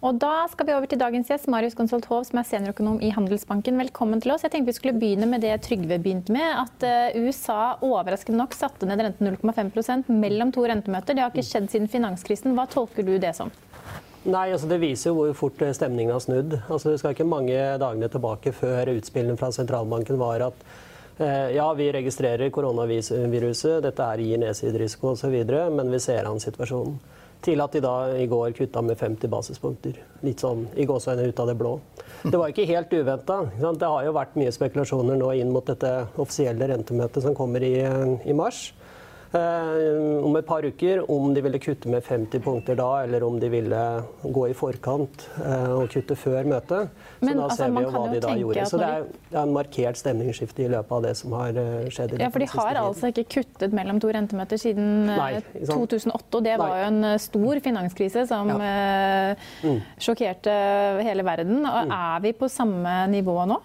Og da skal vi over til dagens gjest, Marius Gonsolt Hov, som er seniorøkonom i Handelsbanken. Velkommen til oss. Jeg tenkte vi skulle begynne med det Trygve begynte med. At eh, USA overraskende nok satte ned renten 0,5% mellom to rentemøter. Det har ikke skjedd siden finanskrisen. Hva tolker du det som? Nei, altså Det viser jo hvor fort eh, stemningen har snudd. Altså Det skal ikke mange dagene tilbake før utspillene fra sentralbanken var at eh, ja, vi registrerer koronaviruset, dette her gir nedsiderisiko osv., men vi ser an situasjonen. Til at de da i går kutta med 50 basispunkter. Litt sånn i gåseøynene ut av det blå. Det var ikke helt uventa. Det har jo vært mye spekulasjoner nå inn mot dette offisielle rentemøtet som kommer i, i mars. Eh, om et par uker om de ville kutte med 50 punkter da, eller om de ville gå i forkant eh, og kutte før møtet. Så Men, da altså, ser vi jo hva jo de da gjorde. Så det er, det er en markert stemningsskifte i løpet av det som har eh, skjedd. Ja, for De har altså ikke kuttet mellom to rentemøter siden Nei, 2008. og Det var Nei. jo en stor finanskrise som ja. Mm. sjokkerte hele verden. Og Er vi på samme nivå nå?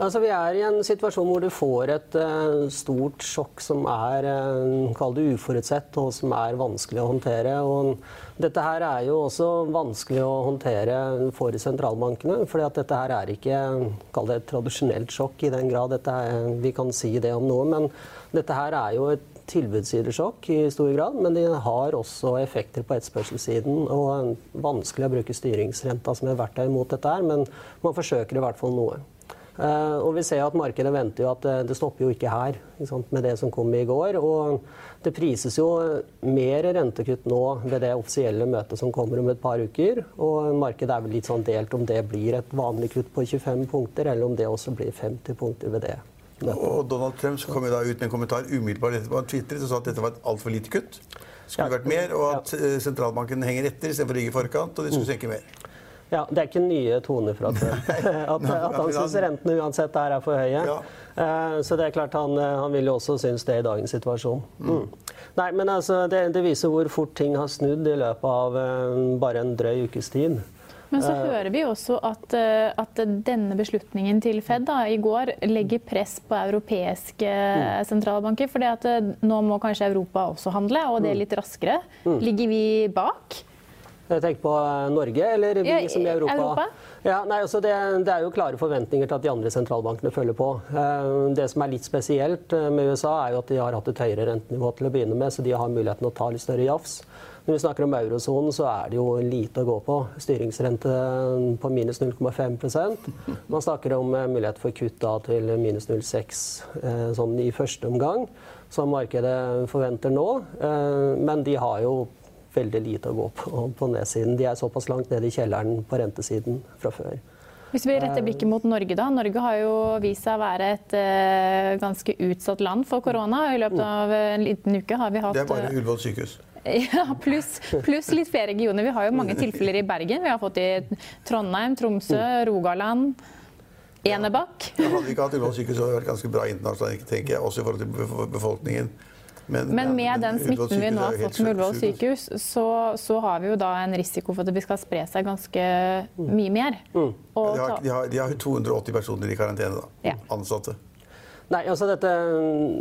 Altså, vi er i en situasjon hvor du får et uh, stort sjokk som er uh, uforutsett, og som er vanskelig å håndtere. Og dette her er jo også vanskelig å håndtere for sentralbankene. For dette her er ikke det et tradisjonelt sjokk i den grad er, vi kan si det om noe. Men dette her er jo et tilbudssidesjokk i stor grad, men de har også effekter på etterspørselssiden. Og vanskelig å bruke styringsrenta som et verktøy mot dette her, men man forsøker i hvert fall noe. Eh, og vi ser at Markedet venter jo at eh, det stopper jo ikke her ikke med det som kom i går. Og det prises jo mer rentekutt nå ved det offisielle møtet som kommer om et par uker. Og markedet er vel litt sånn delt om det blir et vanlig kutt på 25 punkter, eller om det også blir 50 punkter ved det. Og Donald Trump kom jo da ut med en kommentar umiddelbart etterpå. Han tvitret og sa at dette var et altfor lite kutt. Skulle vært mer, og at eh, sentralbanken henger etter istedenfor å ligge i forkant. Og de skulle senke mer. Ja, Det er ikke nye toner fra før. At, at han syns rentene uansett der er for høye. Ja. Eh, Så det er klart han, eh, han vil jo også synes det i dagens situasjon. Mm. Nei, men altså, det, det viser hvor fort ting har snudd i løpet av eh, bare en drøy ukes tid. Men så hører vi også at, at denne beslutningen til Fed da, i går legger press på europeiske Mm. sentralbanker. For nå må kanskje Europa også handle, og Mm. det er litt raskere. Ligger vi bak? Tenker på eh, Norge, eller vi Ja, som i Europa? Europa. Ja, nei, altså det, det er jo klare forventninger til at de andre sentralbankene følger på. Eh, Det som er litt spesielt eh, med USA, er jo at de har hatt et høyere rentenivå til å begynne med, så de har muligheten å ta litt større jafs. Når vi snakker om eurosonen, så er det jo lite å gå på. Styringsrente på minus 0,5% Man snakker om mulighet for kutt da til minus 0,6 eh, sånn i første omgang, som markedet forventer nå. Men de har jo veldig lite å gå på på nedsiden. De er såpass langt nede i kjelleren på rentesiden fra før. Hvis vi retter blikket mot Norge, da. Norge har jo vist seg å være et uh, ganske utsatt land for korona. I løpet av en liten uke har vi hatt Det er bare eh, Ullevål sykehus. Ja, pluss plus litt flere regioner. Vi har jo mange tilfeller i Bergen. Vi har fått i Trondheim, Tromsø, Rogaland, Enebakk. Ja, hadde vi ikke hatt Ullevål sykehus, så hadde det vært ganske bra internasjonalt, tenker jeg, også i forhold til befolkningen. Men Men med den smitten vi nå har fått med Ullevål sykehus, så, så har vi jo da en risiko for at det skal spre seg ganske mye mer. Og De har, de, har, de har 280 personer i karantene, da. Ja. Ansatte. Nei, altså dette,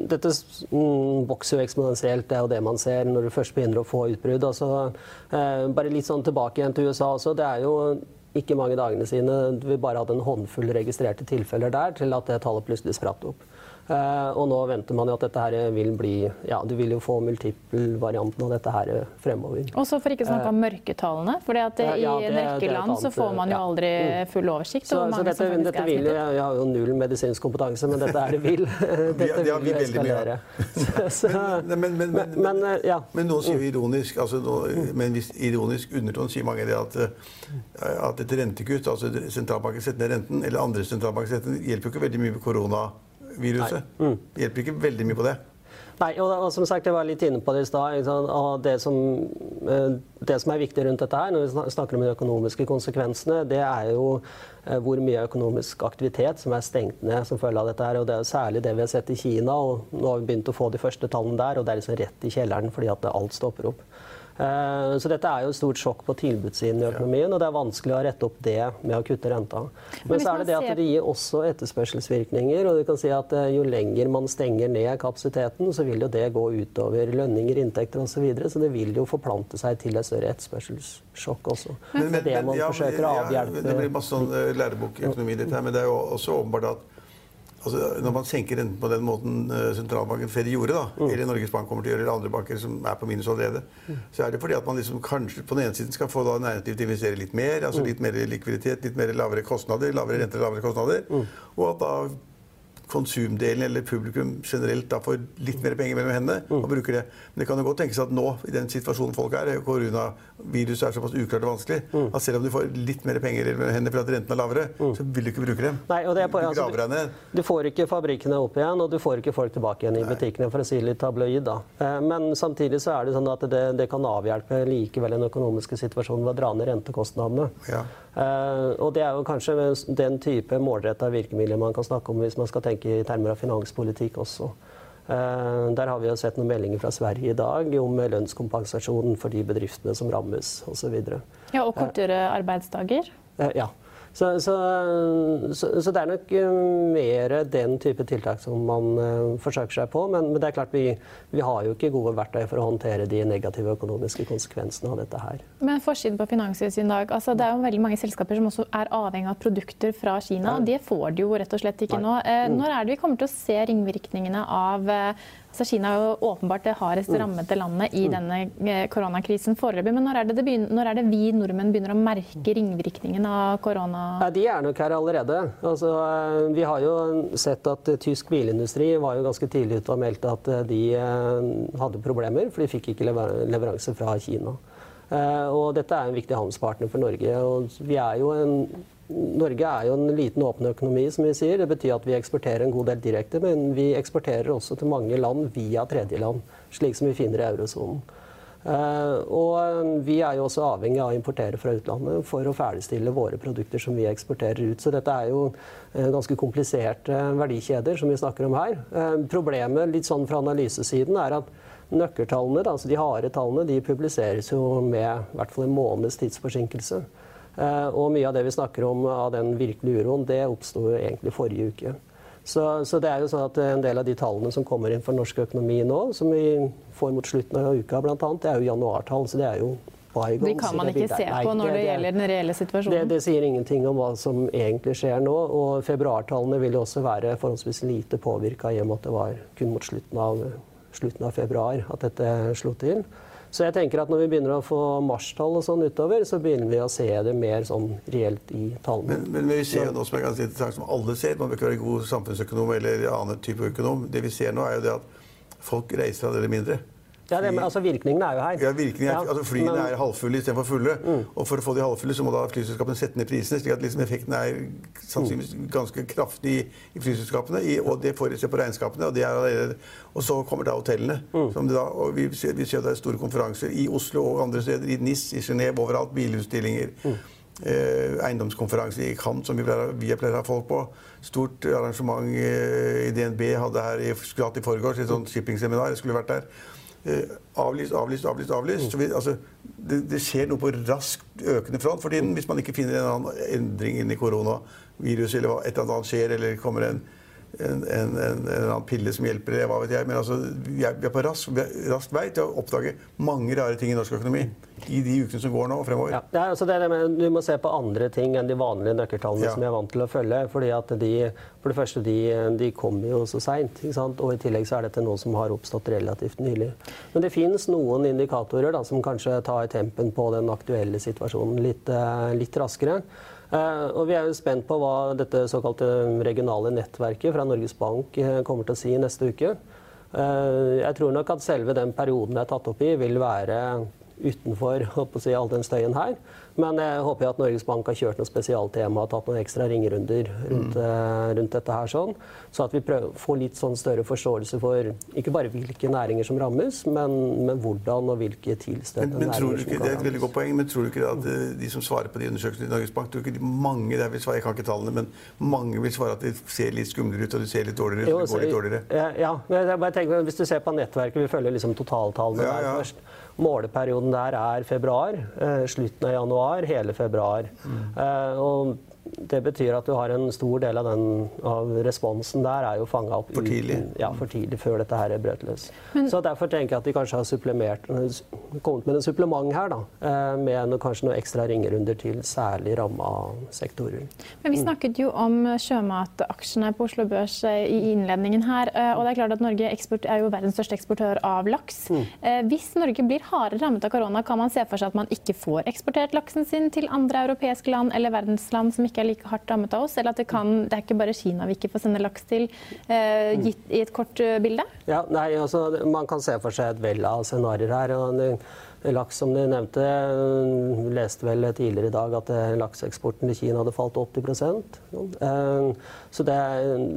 dette mm, vokser jo eksponentielt. Det er jo det man ser når du først begynner å få utbrudd. Altså, eh, bare litt sånn tilbake igjen til USA også. Det er jo ikke mange dagene sine vi bare hadde en håndfull registrerte tilfeller der, til at det tallet plutselig spratt opp. Uh, og nå venter man jo at dette her vil bli Ja, du vil jo få multiple-varianten av dette her fremover. Og så for ikke å snakke om mørketallene. For ja, i en rekke land så får man jo aldri full oversikt så, så dette, dette er vil, jo, Jeg har jo null medisinsk kompetanse, men dette er det vil. dette Ja, vi vil eskalere. Men, men, men, men, men, ja. Men noen sier jo ironisk, altså, med en viss ironisk undertone sier mange det at, eh, at et rentekutt, altså sentralbanken setter ned renten, eller andre sentralbanker setter ned, hjelper jo ikke veldig mye med koronaviruset. Det hjelper ikke veldig mye på det. Nei, og, og som sagt, jeg var litt inne på det i stad. Det, som, eh, det som er viktig rundt dette her, når vi snakker om de økonomiske konsekvensene, det er jo eh, hvor mye økonomisk aktivitet som er stengt ned som følge av dette. her, og Det er jo særlig det vi har sett i Kina. og Nå har vi begynt å få de første tallene der, og det er liksom rett i kjelleren fordi at alt stopper opp. Eh, Så dette er jo et stort sjokk på tilbudssiden i økonomien, og det er vanskelig å rette opp det med å kutte renta. Men så er det det at det gir også etterspørselsvirkninger. og du kan si at eh, Jo lenger man stenger ned kapasiteten, så vil jo det gå utover lønninger, inntekter osv. Så, videre, så det vil jo forplante seg til et større etterspørselssjokk også. det er det man ja, forsøker å ja, avhjelpe. Det blir masse sånn eh, lærebokøkonomi, dette her, men det er jo også åpenbart at altså, når man senker renten på den måten eh, sentralbanken Fed gjorde, da, Mm. eller Norges Bank kommer til å gjøre, eller andre banker som er på minus allerede, så er det fordi at man liksom kanskje på den ene siden skal få da næringslivet til å investere litt mer, Mm. altså litt mer likviditet, litt mer lavere kostnader, lavere renter, lavere kostnader, Mm. og at da konsumdelen eller publikum generelt da får litt mer penger mellom hendene og bruker det. Men det kan jo godt tenkes at nå, i den situasjonen folk er, koronaviruset er såpass uklart og vanskelig, at selv om du får litt mer penger mellom hendene fordi renten er lavere, så vil du ikke bruke dem. Nei, og det er på, altså, du får ikke fabrikkene opp igjen, og du får ikke folk tilbake igjen i butikkene, for å si litt tabloid. da. Eh, Men samtidig så er det sånn at det, det kan avhjelpe likevel den økonomiske situasjonen ved å dra ned rentekostnadene. Ja. Eh, og det er jo kanskje den type målretta virkemidler man kan snakke om hvis man skal tenke i termer av finanspolitikk også. Eh, der har vi jo sett noen meldinger fra Sverige i dag om lønnskompensasjon for de bedriftene som rammes osv. Ja, og kortere arbeidsdager. Eh, Ja. Så, så, så, så det er nok eh, mer den type tiltak som man eh, forsøker seg på. Men, men det er klart vi, vi har jo ikke gode verktøy for å håndtere de negative økonomiske konsekvensene av dette her. Men forsiden på Finanstilsynet i dag, altså det er jo veldig mange selskaper som også er avhengig av produkter fra Kina. og Det får de jo rett og slett ikke Nei. nå. Eh, Når er det vi kommer til å se ringvirkningene av altså Kina er jo åpenbart det hardest rammede landet i denne eh, koronakrisen foreløpig. Men når er, det begynner, når er det vi nordmenn begynner å merke ringvirkningen av korona? Nei, De er nok her allerede. Altså, eh, vi har jo sett at eh, tysk bilindustri var jo ganske tidlig ute og meldte at de hadde problemer, for de fikk ikke lever leveranse fra Kina. Og dette er en viktig handelspartner for Norge. og vi er jo en Norge er jo en liten åpen økonomi, som vi sier. Det betyr at vi eksporterer en god del direkte, men vi eksporterer også til mange land via tredjeland, slik som vi finner i eurosonen. Eh, og vi er jo også avhengig av å importere fra utlandet for å ferdigstille våre produkter som vi eksporterer ut. Så dette er jo eh, ganske kompliserte verdikjeder som vi snakker om her. Eh, problemet litt sånn fra analysesiden er at nøkkeltallene, altså de harde tallene, de publiseres jo med i hvert fall en måneds tidsforsinkelse. Eh, og mye av det vi snakker om av den virkelige uroen, det oppsto egentlig forrige uke. Så, så det er jo sånn at en del av de tallene som kommer inn for norsk økonomi nå, som vi får mot slutten av uka bl.a., det er jo januartall. Så det er jo bygons. De kan man ikke se på når det, det- gjelder den reelle det, situasjonen. det sier ingenting om hva som egentlig skjer nå. Og februartallene vil jo også være forholdsvis lite påvirka i og med at det var kun mot slutten av, slutten av februar at dette slo til. Så jeg tenker at når vi begynner å få marstall og sånn utover, så begynner vi å se det mer sånn reelt i tallene. Men, men vi ser jo nå som er ganske interessant, som alle ser, man bør ikke være god samfunnsøkonom eller annen type økonom, det vi ser nå er jo det at folk reiser av det eller mindre. Ja, det, men, altså Virkningene er jo her. Ja, virkningen er, Ja, altså Flyene men- er halvfulle istedenfor fulle. Og for å få de halvfulle så må da flyselskapene sette ned prisene. slik at liksom effekten er sannsynligvis ganske kraftig i, i flyselskapene. I, og det får de se på regnskapene. Og, det er og så kommer da hotellene. Som det da, og vi ser, vi ser det er store konferanser i Oslo og andre steder. I NIS, i Genéve, overalt. Bilutstillinger. Eh, eiendomskonferanse i Cannes, som vi pleier, vi pleier å ha folk på. Stort arrangement eh, i DNB hadde her i, skulle hatt i forgårs, et sånt shippingseminar. Jeg skulle vært der. Eh, avlyst, avlyst, avlyst. avlyst. Vi, altså, det, det skjer noe på raskt økende front for tiden. Hvis man ikke finner en annen endring i koronaviruset, eller et eller annet skjer, eller kommer en en, en, en, en pille som hjelper, eller hva vet jeg. Men altså, vi er, vi er på rask, rask vei til å oppdage mange rare ting i norsk økonomi i de ukene som går nå og fremover. Ja, det er, altså det er du må se på andre ting enn de vanlige nøkkeltallene Ja. som jeg er vant til å følge. fordi at de, For det første, de, de kommer jo så seint. Og i tillegg så er dette noe som har oppstått relativt nylig. Men det finnes noen indikatorer da, som kanskje tar tempen på den aktuelle situasjonen litt, eh, litt raskere. Eh, og vi er jo spent på hva dette såkalte regionale nettverket fra Norges Bank eh, kommer til å si neste uke. Eh, jeg tror nok at selve den perioden det er tatt opp i, vil være utenfor å si, all den støyen her. Men jeg håper jo at Norges Bank har kjørt noe spesialtema og tatt noen ekstra ringerunder rundt, eh, rundt dette her. sånn, Så at vi prøver, får litt sånn større forståelse for ikke bare hvilke næringer som rammes, men, men hvordan og hvilke tilstøtende Men, men tror du næringer ikke, det er et veldig godt poeng, men tror du ikke at eh, de som svarer på de undersøkelsene i Norges Bank, tror du ikke de mange der vil svare, jeg kan ikke tallene, men mange vil svare at de ser litt skumlere ut, og de ser litt dårligere ut, Jo, og det går litt dårligere? Ja, ja, men jeg bare tenker, Hvis du ser på nettverket, vi følger liksom totaltallene Ja, der først. Måleperioden der er februar, eh, slutten av januar, hele februar. Mm. Eh, og det betyr at du har en stor del av, den, av responsen der er jo fanga opp For tidlig. uten- ja, for tidlig, før dette her brøt løs. Så derfor tenker jeg at de kanskje har kommet med en supplement her, da, eh, med noe, kanskje noen ekstra ringerunder til særlig ramma sektorer. Men Vi snakket jo om sjømataksjene på Oslo Børs eh, i innledningen her. eh, og det er klart at Norge eksport, er jo verdens største eksportør av laks. Mm. Hvis Norge blir hardere rammet av korona, kan man se for seg at man ikke får eksportert laksen sin til andre europeiske land eller verdensland som ikke er like hardt rammet av oss? Eller at det, kan, det er ikke bare Kina vi ikke får sende laks til, eh, gitt i et kort eh, bilde? Ja, nei, altså, Man kan se for seg et vell av scenarioer her. og Laks, som du nevnte, øh, leste vel tidligere i dag at øh, lakseeksporten til Kina hadde falt 80 Eh, Så det,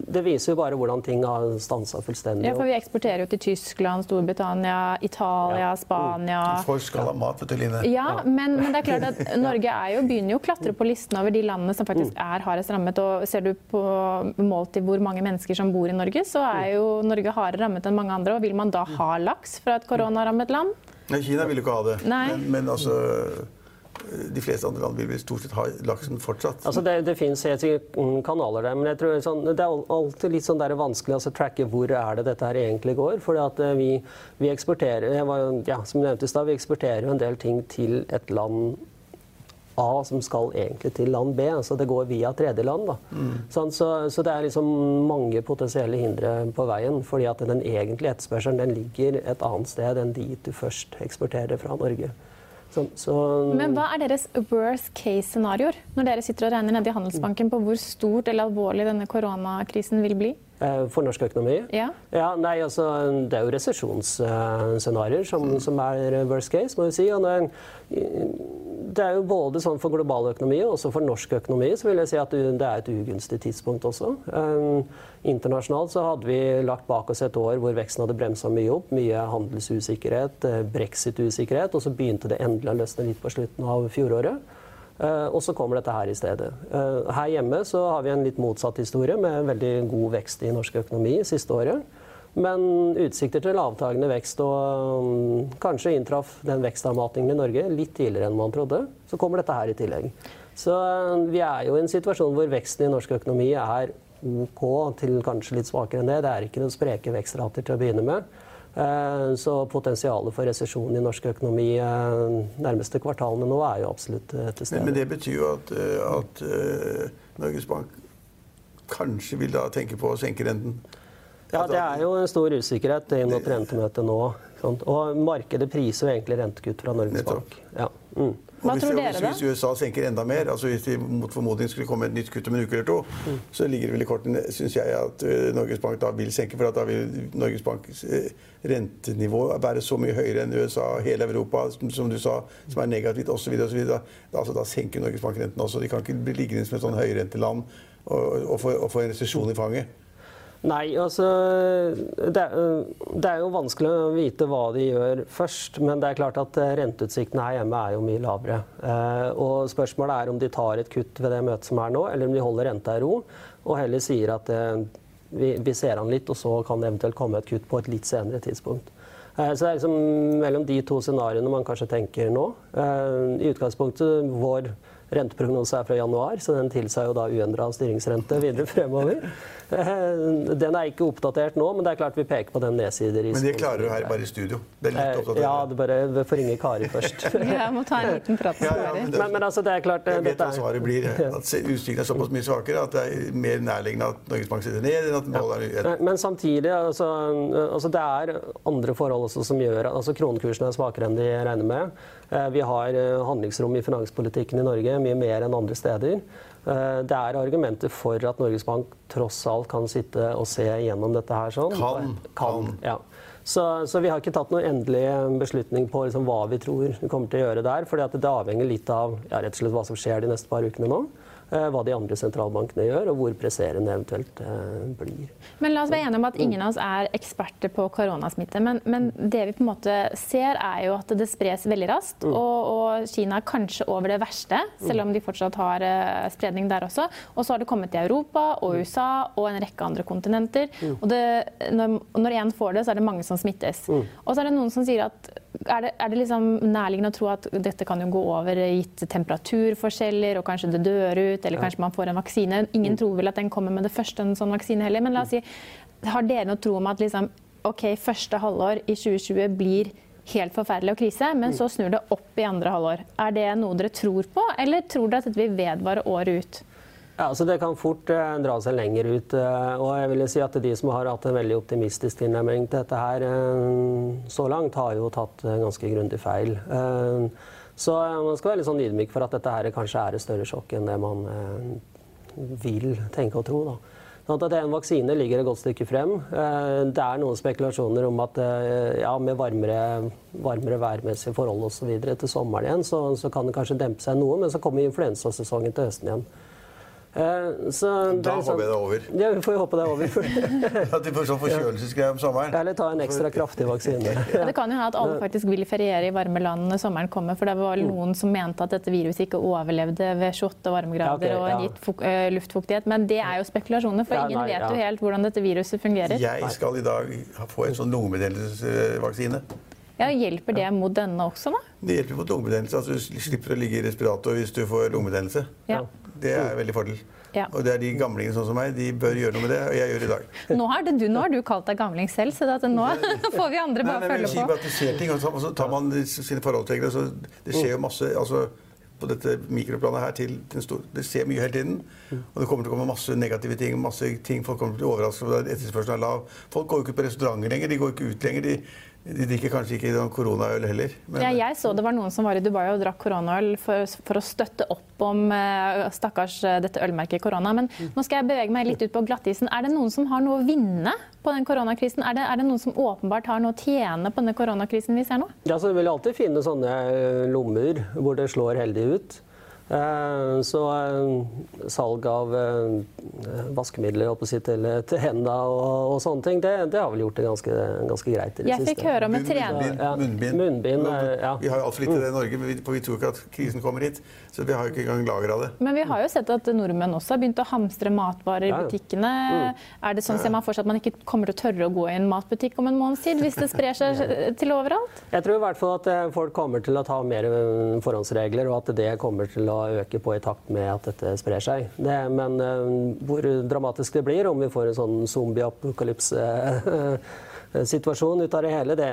det viser jo bare hvordan ting har stansa fullstendig. Ja, for Vi eksporterer jo til Tyskland, Storbritannia, Italia, Spania. Folk skal ha mat, vet du, Line. Ja, men, men det er klart at Norge er jo, begynner jo å klatre på listen over de landene som faktisk er hardest rammet. og Ser du på mål til hvor mange mennesker som bor i Norge, så er jo Norge hardere rammet enn mange andre. og Vil man da ha laks fra et koronarammet land? Nei, Kina vil jo ikke ha det. Nei. Men, men altså De fleste andre land vil vel stort sett ha laksen fortsatt. Altså det, det finnes helt sikkert mm, kanaler der, men jeg tror sånn, det er alltid litt sånn vanskelig å tracke hvor er det dette her egentlig går. For vi, vi eksporterer ja, som vi eksporterer jo en del ting til et land A som skal egentlig til land B. Så det går via tredjeland. da. Sånn, så, så det er liksom mange potensielle hindre på veien. fordi at den egentlige etterspørselen den ligger et annet sted enn dit du først eksporterer fra Norge. Så, så, Men hva er deres worst case-scenarioer når dere sitter og regner nede i Handelsbanken på hvor stort eller alvorlig denne koronakrisen vil bli? Eh, for norsk økonomi? Ja. Ja, nei, altså, Det er jo resesjonsscenarioer som, som er worst case, må vi si. Og det, er jo både sånn for global økonomi og også for norsk økonomi så vil jeg si at det er et ugunstig tidspunkt også. Um, internasjonalt så hadde vi lagt bak oss et år hvor veksten hadde bremsa mye opp. Mye handelsusikkerhet, eh, brexit-usikkerhet, og så begynte det endelig å løsne litt på slutten av fjoråret. Eh, og så kommer dette her i stedet. Eh, her hjemme så har vi en litt motsatt historie med veldig god vekst i norsk økonomi siste året. Men utsikter til avtagende vekst, og mm, kanskje inntraff den vekstavmatingen i Norge litt tidligere enn man trodde. Så kommer dette her i tillegg. Så eh, vi er jo i en situasjon hvor veksten i norsk økonomi er OK til kanskje litt svakere enn det. Det er ikke noen spreke vekstrater til å begynne med. Eh, Så potensialet for resesjon i norsk økonomi de nærmeste kvartalene nå er jo absolutt eh, til Men, stede. men det betyr jo at, eh, at eh, Norges Bank kanskje vil da tenke på å senke renten. Ja, det er jo en stor usikkerhet inn mot rentemøtet nå. Og markedet priser jo egentlig rentekutt fra Norges. Bank. Ja. Mm. Og Hva hvis, tror dere hvis, da? hvis USA senker enda mer, altså hvis det mot formodning skulle komme et nytt kutt om en uke eller to, så ligger det vel i kortene, syns jeg, at eh, Norges Bank da vil senke. For at da vil Norges Banks eh, rentenivå være så mye høyere enn USA, hele Europa, som, som du sa, som er negativt osv. Da, altså, da senker Norges Bank renten også. De kan ikke bli liggende som et sånn høyrenteland og, og, få, og få en resesjon i fanget. Nei, altså det det er jo vanskelig å vite hva de gjør først. Men det er klart at eh, renteutsiktene her hjemme er jo mye lavere. Eh, og spørsmålet er om de tar et kutt ved det møtet som er nå, eller om de holder renta i ro og heller sier at eh, vi, vi ser an litt, og så kan det eventuelt komme et kutt på et litt senere tidspunkt. Så det er liksom mellom de to scenarioene man kanskje tenker nå. I utgangspunktet vår renteprognose er fra januar, så den tilsa jo da uendra styringsrente videre fremover. Den er ikke oppdatert nå, men det er klart vi peker på den nedsiderisikoen. Men det klarer du her bare i studio. Det er litt oppdatert. Ja, det bare får ringe Kari først. Jeg må ta en liten prat med Ja, ja, Kari. men det- Men, men altså, det er klart Jeg vet hva svaret blir. At utsiktene er såpass mye svakere at det er mer nærliggende at Norges Bank sitter ned enn at den holder Men- ned. Men samtidig, altså, altså det er andre forhold også som gjør at altså Kronekursen er svakere enn de regner med. Eh, Vi har eh, handlingsrom i finanspolitikken i Norge, mye mer enn andre steder. Eh, Det er argumenter for at Norges Bank tross alt kan sitte og se gjennom dette her sånn. Kan. Kan. Ja. Så, så vi har ikke tatt noen endelig beslutning på liksom, hva vi tror vi kommer til å gjøre der. For det avhenger litt av ja, rett og slett hva som skjer de neste par ukene nå. Eh, Hva de andre sentralbankene gjør, og hvor presserende eventuelt eh, blir. Men la oss være enige om at ingen av oss er eksperter på koronasmitte. Men, men det vi på en måte ser, er jo at det spres veldig raskt. Og, og Kina er kanskje over det verste, selv om de fortsatt har eh, spredning der også. Og så har det kommet til Europa og USA og en rekke andre kontinenter. Og det, når, når én får det, så er det mange som smittes. Og så er det noen som sier at er det, er det liksom nærliggende å tro at dette kan jo gå over gitt temperaturforskjeller, og kanskje det dør ut, eller kanskje man får en vaksine. Ingen tror vel at den kommer med det første, en sånn vaksine heller. Men la oss si, har dere noe tro om at liksom, ok, første halvår i 2020 blir helt forferdelig og krise, men så snur det opp i andre halvår. Er det noe dere tror på, eller tror dere at dette vil vedvare året ut? Ja, altså Det kan fort eh, dra seg lenger ut. eh, og jeg vil si at De som har hatt en veldig optimistisk tilnærming til dette her eh, så langt, har jo tatt eh, ganske grundig feil. Eh, så eh, man skal være litt sånn ydmyk for at dette her kanskje er et større sjokk enn det man vil tenke og tro. da. Sånn at En vaksine ligger et godt stykke frem. Det er noen spekulasjoner om at ja, med varmere, varmere værmessige forhold osv. til sommeren igjen, så, så kan det kanskje dempe seg noe, men så kommer influensasesongen til høsten igjen. Eh, Så Da er håper jeg det er over. Ja, vi får jo håpe det er over. At de får sånn forkjølelsesgreie om sommeren. Eller ta en ekstra kraftig vaksine. Ja, det kan jo ha at alle faktisk vil feriere i varme land når sommeren kommer. For det var noen som mente at dette viruset ikke overlevde ved 28 varmegrader Ja, ok, og gitt eh, luftfuktighet. Men det er jo spekulasjoner, for Ja, ingen nei, vet jo helt hvordan dette viruset fungerer. Jeg skal i dag få en sånn lungebetennelsesvaksine. Ja, Hjelper det mot denne også, da? Det hjelper mot lungebetennelse. Altså, du slipper å ligge i respirator hvis du får lungebetennelse. Ja. Det er veldig fordel. Ja. Og det er de gamlingene sånn som meg, de bør gjøre noe med det, og jeg gjør det i dag. Nå har, det, du, nå har du kalt deg gamling selv, så nå får vi andre Nei, bare nei, jeg følge på. at det skjer ting, og så, og så tar man sine forholdsregler. Så det skjer jo masse altså, på dette mikroplanet her til, til stor, Det skjer mye hele tiden. Og det kommer til å komme masse negative ting. masse ting, Folk kommer til å overraske over at etterspørselen er lav. Folk går jo ikke på restauranter lenger. De går ikke ut lenger. De, de drikker kanskje ikke koronaøl heller. Men, Ja, jeg så det var noen som var i Dubai og drakk koronaøl for, for å støtte opp om uh, stakkars eh, dette ølmerket korona. Men nå skal jeg bevege meg litt ut på glattisen. Er det noen som har noe å vinne på den koronakrisen? Er det, er det noen som åpenbart har noe å tjene på denne koronakrisen vi ser nå? Ja, så Du vil alltid finne sånne eh, lommer hvor det slår heldig ut. Eh, Så eh, salg av eh, vaskemidler si, til, til hendene og, og sånne ting, det, det har vel gjort det ganske, ganske greit i det Jeg siste. fikk høre om et trening. Munnbind. Ja, munnbind. munnbind, ja. Vi har jo altfor lite i det i Norge, men vi, vi tror ikke at krisen kommer hit. Så vi har jo ikke engang lager av det. Men vi har jo sett at nordmenn også har begynt å hamstre matvarer i Ja, ja. butikkene. Er det sånn Ser man for seg at man ikke kommer til å tørre å gå i en matbutikk om en måneds tid hvis det sprer seg til overalt? Jeg tror i hvert fall at folk kommer til å ta mer forhåndsregler, og at det kommer til å øke på i takt med at dette sprer seg. Det, men eh, hvor dramatisk det blir, om vi får en sånn zombie-apokalypse-situasjon ut av det hele, det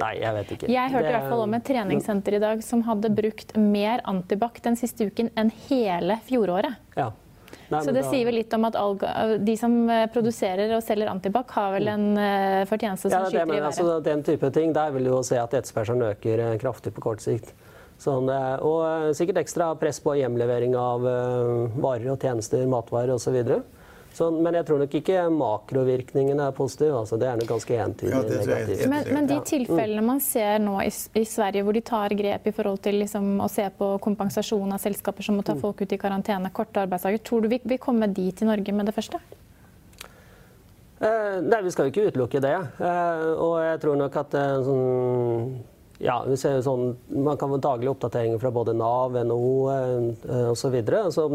Nei, jeg vet ikke. Jeg hørte i hvert fall om et treningssenter i dag som hadde brukt mer antibac den siste uken enn hele fjoråret. Ja. Nei, Så det da- sier vel litt om at alga, de som eh, produserer og selger antibac, har vel en eh, fortjeneste som Ja, det, skyter i været. været. altså, den type ting, der vil du jo se at etterspørselen øker kraftig på kort sikt. Sånn, eh, og eh, sikkert ekstra press på hjemlevering av eh, varer og tjenester, matvarer osv. Sånn, men jeg tror nok ikke makrovirkningen er positiv. Altså, det er nok ganske entydig Ja, negativt. Men, men de tilfellene man ser nå i, i Sverige, hvor de tar grep i forhold til liksom, å se på kompensasjon av selskaper som må ta folk ut i karantene, korte arbeidsdager, tror du vi vi kommer dit i Norge med det første? Eh, nei, vi skal jo ikke utelukke det. Eh, og jeg tror nok at eh, sånn ja, vi ser jo sånn, Man kan få daglige oppdateringer fra både Nav, NHO eh, osv. Altså,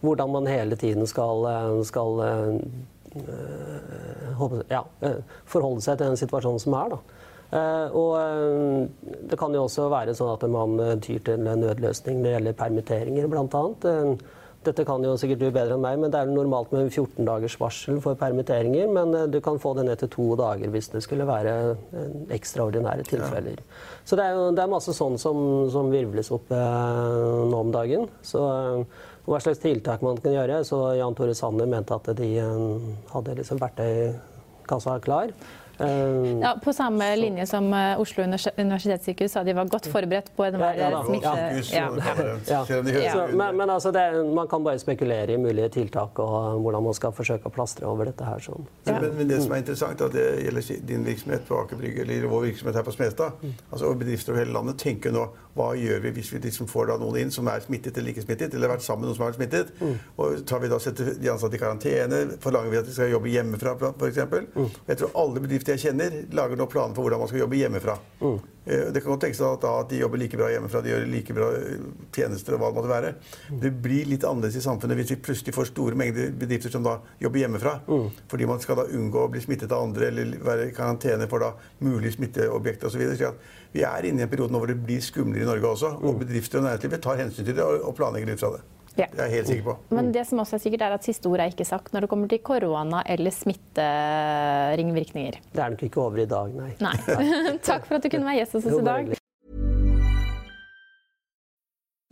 hvordan man hele tiden skal, eh, skal eh, ja, forholde seg til den situasjonen som er. Da. Og det kan jo også være sånn at man tyr til en nødløsning når det gjelder permitteringer, bl.a. Dette kan jo sikkert du bedre enn meg, men det er normalt med 14 dagers varsel for permitteringer. Men eh, du kan få det ned til to dager hvis det skulle være eh, ekstraordinære tilfeller. Ja. Så det er jo det er masse sånn som, som virvles opp eh, nå om dagen. Så eh, hva slags tiltak man kan gjøre. Så Jan Tore Sanner mente at de hadde liksom verktøykassa klar. Uh, ja, på samme linje som uh, Oslo universitetssykehus sa de var godt forberedt på enhver ja, ja, smitte. Ja. ja. Men, men altså det, man kan bare spekulere i mulige tiltak og hvordan man skal forsøke å plastre over dette her. Sånn. Men, men, det som er interessant, at det gjelder din virksomhet på Aker Brygge, eller vår virksomhet her på Smestad, mm. altså bedrifter over hele landet tenker nå hva gjør vi hvis vi liksom får noen inn som er smittet eller ikke smittet, eller har vært sammen med noen som har vært smittet? Mm. Og tar vi da setter de ansatte i karantene? Forlanger vi at de skal jobbe hjemmefra, f.eks.? Mm. Jeg tror alle bedrifter jeg kjenner, lager nå planer for hvordan man skal jobbe hjemmefra. Mm. Eh, det kan godt tenkes at, at de jobber like bra hjemmefra, de gjør like bra eh, tjenester og hva det måtte være. Mm. Det blir litt annerledes i samfunnet hvis vi plutselig får store mengder bedrifter som da jobber hjemmefra. Mm. Fordi man skal da unngå å bli smittet av andre eller være i karantene for da mulige smitteobjekter osv. Vi er inne i en periode nå hvor det blir skumlere i Norge også. Og mm. bedrifter og næringslivet tar hensyn til det og planlegger ut fra det. Ja. Det er jeg helt sikker på. Men det som også er sikkert, er at siste ord er ikke sagt når det kommer til korona eller smitteringvirkninger. Det er nok ikke over i dag, nei. nei. Takk for at du kunne være gjest hos oss i dag.